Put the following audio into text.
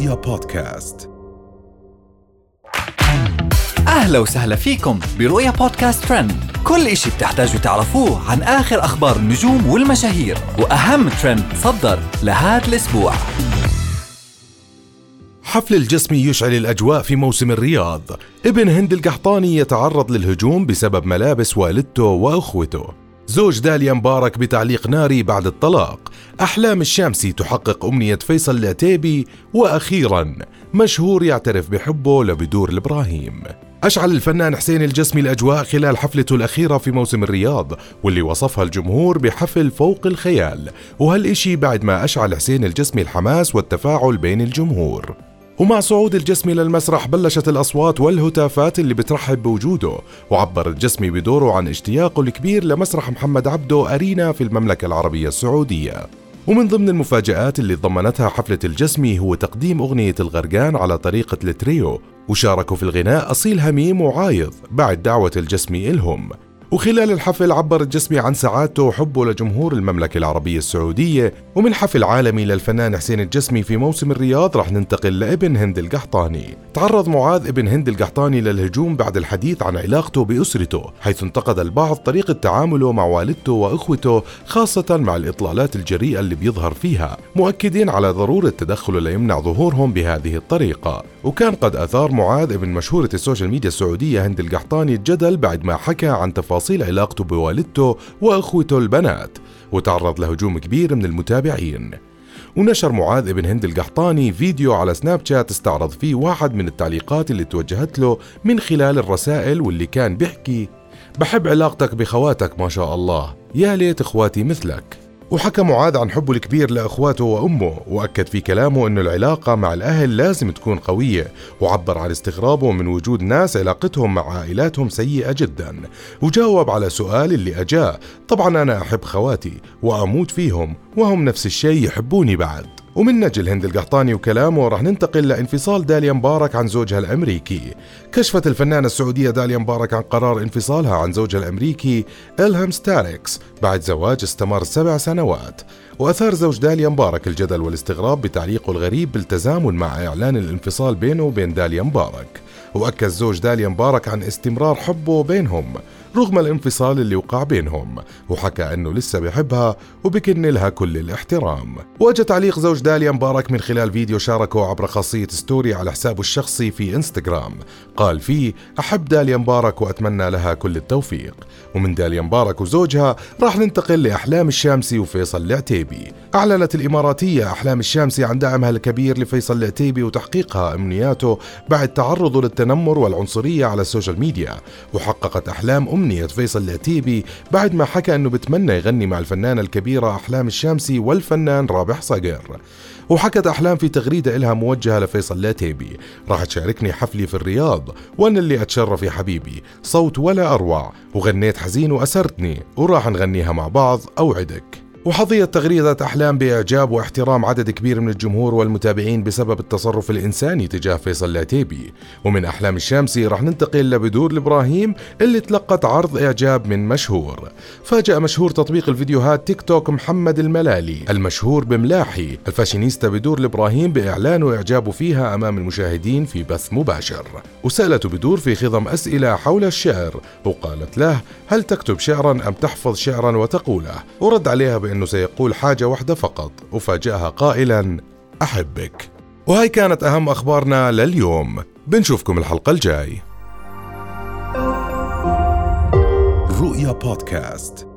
رؤيا بودكاست. أهلا وسهلا فيكم برؤيا بودكاست ترند. كل إشي بتحتاجوا تعرفوه عن آخر أخبار النجوم والمشاهير وأهم ترند صدر لهذا الأسبوع. حفل الجسمي يشعل الأجواء في موسم الرياض. ابن هند القحطاني يتعرض للهجوم بسبب ملابس والدته وأخوته. زوج داليا مبارك بتعليق ناري بعد الطلاق. أحلام الشامسي تحقق أمنية فيصل العتيبي وأخيرا مشهور يعترف بحبه لبدور الإبراهيم أشعل الفنان حسين الجسمي الأجواء خلال حفلته الأخيرة في موسم الرياض واللي وصفها الجمهور بحفل فوق الخيال. وهالإشي بعد ما أشعل حسين الجسمي الحماس والتفاعل بين الجمهور. ومع صعود الجسمي للمسرح بلشت الأصوات والهتافات اللي بترحب بوجوده وعبر الجسمي بدوره عن اشتياقه الكبير لمسرح محمد عبده أرينا في المملكة العربية السعودية. ومن ضمن المفاجآت اللي ضمنتها حفلة الجسمي هو تقديم أغنية الغرقان على طريقة التريو وشاركوا في الغناء أصيل هميم وعايض بعد دعوة الجسمي إلهم. وخلال الحفل عبر الجسمي عن سعادته وحبه لجمهور المملكة العربية السعودية ومن حفل عالمي للفنان حسين الجسمي في موسم الرياض رح ننتقل لابن هند القحطاني. تعرض معاذ ابن هند القحطاني للهجوم بعد الحديث عن علاقته بأسرته حيث انتقد البعض طريقة تعامله مع والدته وإخوته خاصة مع الإطلالات الجريئة اللي بيظهر فيها. مؤكدين على ضرورة تدخله ليمنع ظهورهم بهذه الطريقة. وكان قد أثار معاذ ابن مشهورة ال social media السعودية هند القحطاني الجدل بعد ما حكى عن تفاصيل علاقته بوالدته وأخوته البنات وتعرض لهجوم كبير من المتابعين. ونشر معاذ ابن هند القحطاني فيديو على سناب شات استعرض فيه واحد من التعليقات اللي توجهت له من خلال الرسائل واللي كان بيحكي بحب علاقتك بخواتك ما شاء الله. يا ليت إخواتي مثلك. وحكى معاذ عن حبه الكبير لأخواته وأمه وأكد في كلامه إنه العلاقة مع الأهل لازم تكون قوية وعبر عن استغرابه من وجود ناس علاقتهم مع عائلاتهم سيئة جدا. وجاوب على سؤال اللي أجاه طبعا أنا أحب خواتي وأموت فيهم وهم نفس الشيء يحبوني بعد. ومن نجل هند القحطاني وكلامه رح ننتقل لانفصال داليا مبارك عن زوجها الأمريكي. كشفت الفنانة السعودية داليا مبارك عن قرار انفصالها عن زوجها الأمريكي إلهام ستاركس بعد زواج استمر سبع سنوات. وأثار زوج داليا مبارك الجدل والاستغراب بتعليقه الغريب بالتزامن مع إعلان الانفصال بينه وبين داليا مبارك. وأكد زوج داليا مبارك عن استمرار حبه بينهم رغم الانفصال اللي وقع بينهم وحكى أنه لسه بحبها وبكن لها كل الاحترام. واجى تعليق زوج داليا مبارك من خلال فيديو شاركه عبر خاصية ستوري على حسابه الشخصي في إنستغرام. قال فيه أحب داليا مبارك وأتمنى لها كل التوفيق. ومن داليا مبارك وزوجها راح ننتقل لأحلام الشامسي وفيصل العتيبي. أعلنت الإماراتية أحلام الشامسي عن دعمها الكبير لفيصل العتيبي وتحقيقها أمنياته بعد تعرضه للتنمر والعنصرية على ال social media وحققت أحلام أمنية فيصل العتيبي بعد ما حكى أنه بتمنى يغني مع الفنانة الكبيرة أحلام الشامسي والفنان رابح صقر. وحكت أحلام في تغريدة إلها موجهة لفيصل العتيبي راح تشاركني حفلي في الرياض وأنا اللي أتشرف يا حبيبي صوت ولا أروع وغنيت حزين وأسرتني وراح نغنيها مع بعض أوعدك. وحظيت تغريدة أحلام بإعجاب واحترام عدد كبير من الجمهور والمتابعين بسبب التصرف الإنساني تجاه فيصل العتيبي. ومن أحلام الشامسي رح ننتقل لبدور الإبراهيم اللي تلقت عرض إعجاب من مشهور. فاجأ مشهور تطبيق الفيديوهات تيك توك محمد الملالي المشهور بملاحي. الفاشينيستا بدور الإبراهيم بإعلان إعجابه فيها أمام المشاهدين في بث مباشر. وسألته بدور في خضم أسئلة حول الشعر وقالت له هل تكتب شعرا أم تحفظ شعرا وتقوله؟ ورد عليها بأنه سيقول حاجة واحدة فقط وفاجأها قائلا أحبك. وهي كانت أهم أخبارنا لليوم. بنشوفكم الحلقة الجاي. رؤيا بودكاست.